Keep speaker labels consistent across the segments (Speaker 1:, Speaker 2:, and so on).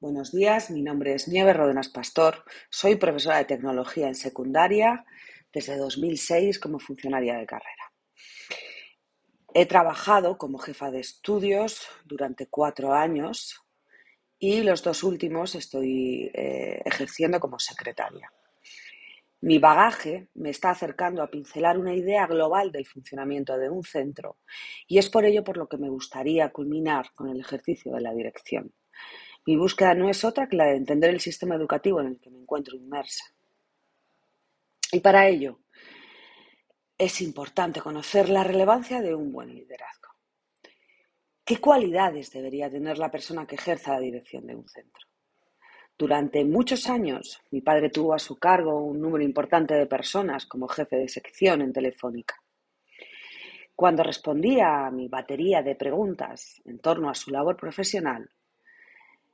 Speaker 1: Buenos días, mi nombre es Nieves Rodenas Pastor, soy profesora de tecnología en secundaria desde 2006 como funcionaria de carrera. He trabajado como jefa de estudios durante cuatro años y los dos últimos estoy eh, ejerciendo como secretaria. Mi bagaje me está acercando a pincelar una idea global del funcionamiento de un centro y es por ello por lo que me gustaría culminar con el ejercicio de la dirección. Mi búsqueda no es otra que la de entender el sistema educativo en el que me encuentro inmersa. Y para ello es importante conocer la relevancia de un buen liderazgo. ¿Qué cualidades debería tener la persona que ejerza la dirección de un centro? Durante muchos años, mi padre tuvo a su cargo un número importante de personas como jefe de sección en Telefónica. Cuando respondía a mi batería de preguntas en torno a su labor profesional,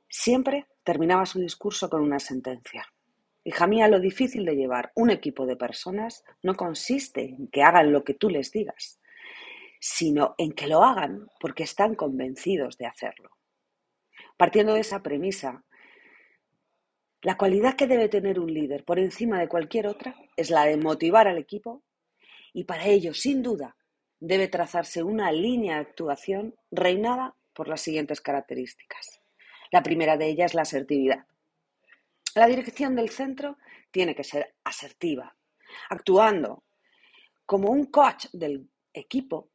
Speaker 1: Siempre terminaba su discurso con una sentencia. Hija mía, lo difícil de llevar un equipo de personas no consiste en que hagan lo que tú les digas, sino en que lo hagan porque están convencidos de hacerlo. Partiendo de esa premisa, la cualidad que debe tener un líder por encima de cualquier otra es la de motivar al equipo y para ello, sin duda, debe trazarse una línea de actuación reinada por las siguientes características. La primera de ellas es la asertividad. La dirección del centro tiene que ser asertiva, actuando como un coach del equipo,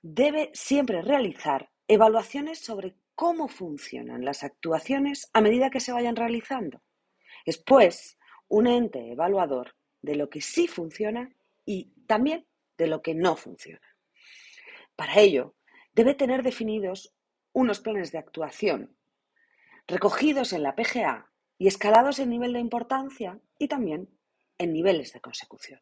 Speaker 1: debe siempre realizar evaluaciones sobre cómo funcionan las actuaciones a medida que se vayan realizando. Es pues un ente evaluador de lo que sí funciona y también de lo que no funciona. Para ello, debe tener definidos unos planes de actuación recogidos en la PGA y escalados en nivel de importancia y también en niveles de consecución.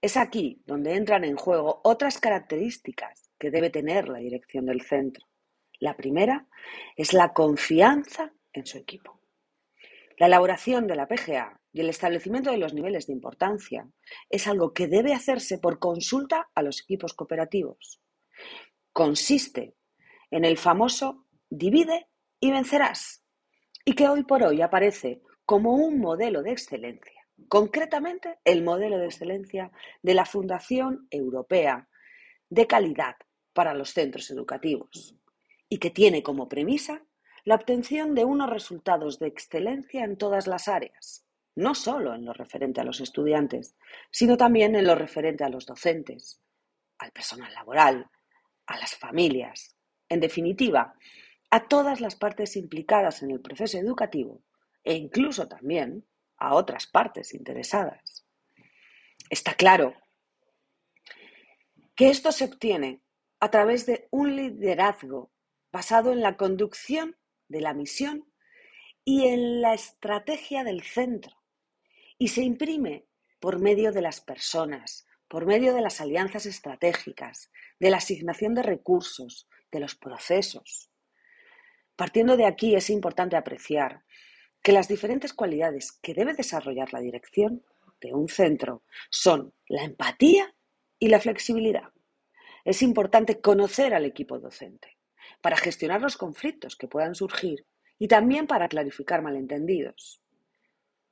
Speaker 1: Es aquí donde entran en juego otras características que debe tener la dirección del centro. La primera es la confianza en su equipo. La elaboración de la PGA y el establecimiento de los niveles de importancia es algo que debe hacerse por consulta a los equipos cooperativos. Consiste en el famoso divide y vencerás, y que hoy por hoy aparece como un modelo de excelencia, concretamente el modelo de excelencia de la Fundación Europea de Calidad para los Centros Educativos, y que tiene como premisa la obtención de unos resultados de excelencia en todas las áreas, no solo en lo referente a los estudiantes, sino también en lo referente a los docentes, al personal laboral, a las familias. En definitiva, a todas las partes implicadas en el proceso educativo e incluso también a otras partes interesadas. Está claro que esto se obtiene a través de un liderazgo basado en la conducción de la misión y en la estrategia del centro y se imprime por medio de las personas, por medio de las alianzas estratégicas, de la asignación de recursos, de los procesos. Partiendo de aquí es importante apreciar que las diferentes cualidades que debe desarrollar la dirección de un centro son la empatía y la flexibilidad. Es importante conocer al equipo docente para gestionar los conflictos que puedan surgir y también para clarificar malentendidos.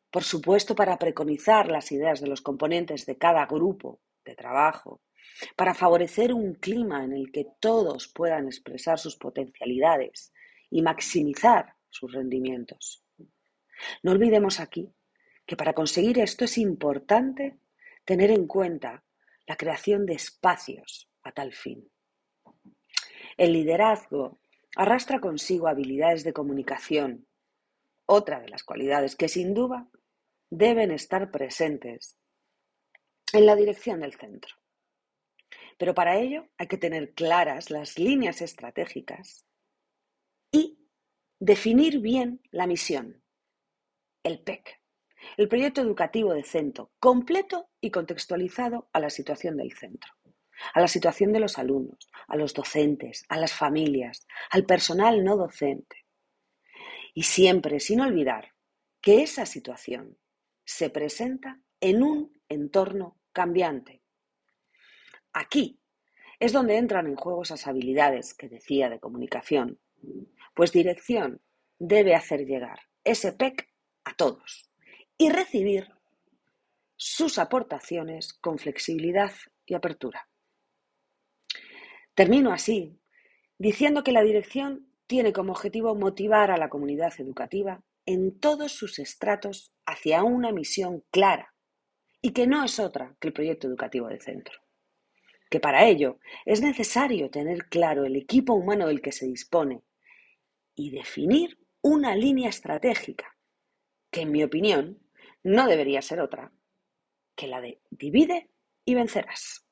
Speaker 1: Por supuesto, para preconizar las ideas de los componentes de cada grupo de trabajo, para favorecer un clima en el que todos puedan expresar sus potencialidades y maximizar sus rendimientos. No olvidemos aquí que para conseguir esto es importante tener en cuenta la creación de espacios a tal fin. El liderazgo arrastra consigo habilidades de comunicación, otra de las cualidades que sin duda deben estar presentes en la dirección del centro. Pero para ello hay que tener claras las líneas estratégicas definir bien la misión, el PEC, el proyecto educativo de centro, completo y contextualizado a la situación del centro, a la situación de los alumnos, a los docentes, a las familias, al personal no docente. Y siempre sin olvidar que esa situación se presenta en un entorno cambiante. Aquí es donde entran en juego esas habilidades que decía de comunicación, pues dirección debe hacer llegar ese PEC a todos y recibir sus aportaciones con flexibilidad y apertura. Termino así diciendo que la dirección tiene como objetivo motivar a la comunidad educativa en todos sus estratos hacia una misión clara y que no es otra que el proyecto educativo del centro. Que para ello es necesario tener claro el equipo humano del que se dispone y definir una línea estratégica que, en mi opinión, no debería ser otra que la de divide y vencerás.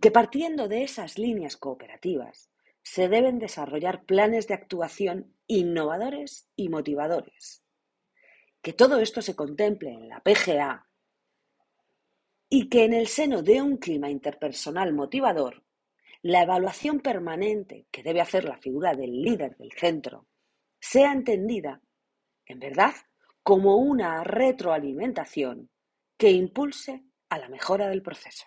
Speaker 1: Que partiendo de esas líneas cooperativas se deben desarrollar planes de actuación innovadores y motivadores. Que todo esto se contemple en la PGA y que en el seno de un clima interpersonal motivador, la evaluación permanente que debe hacer la figura del líder del centro sea entendida, en verdad, como una retroalimentación que impulse a la mejora del proceso.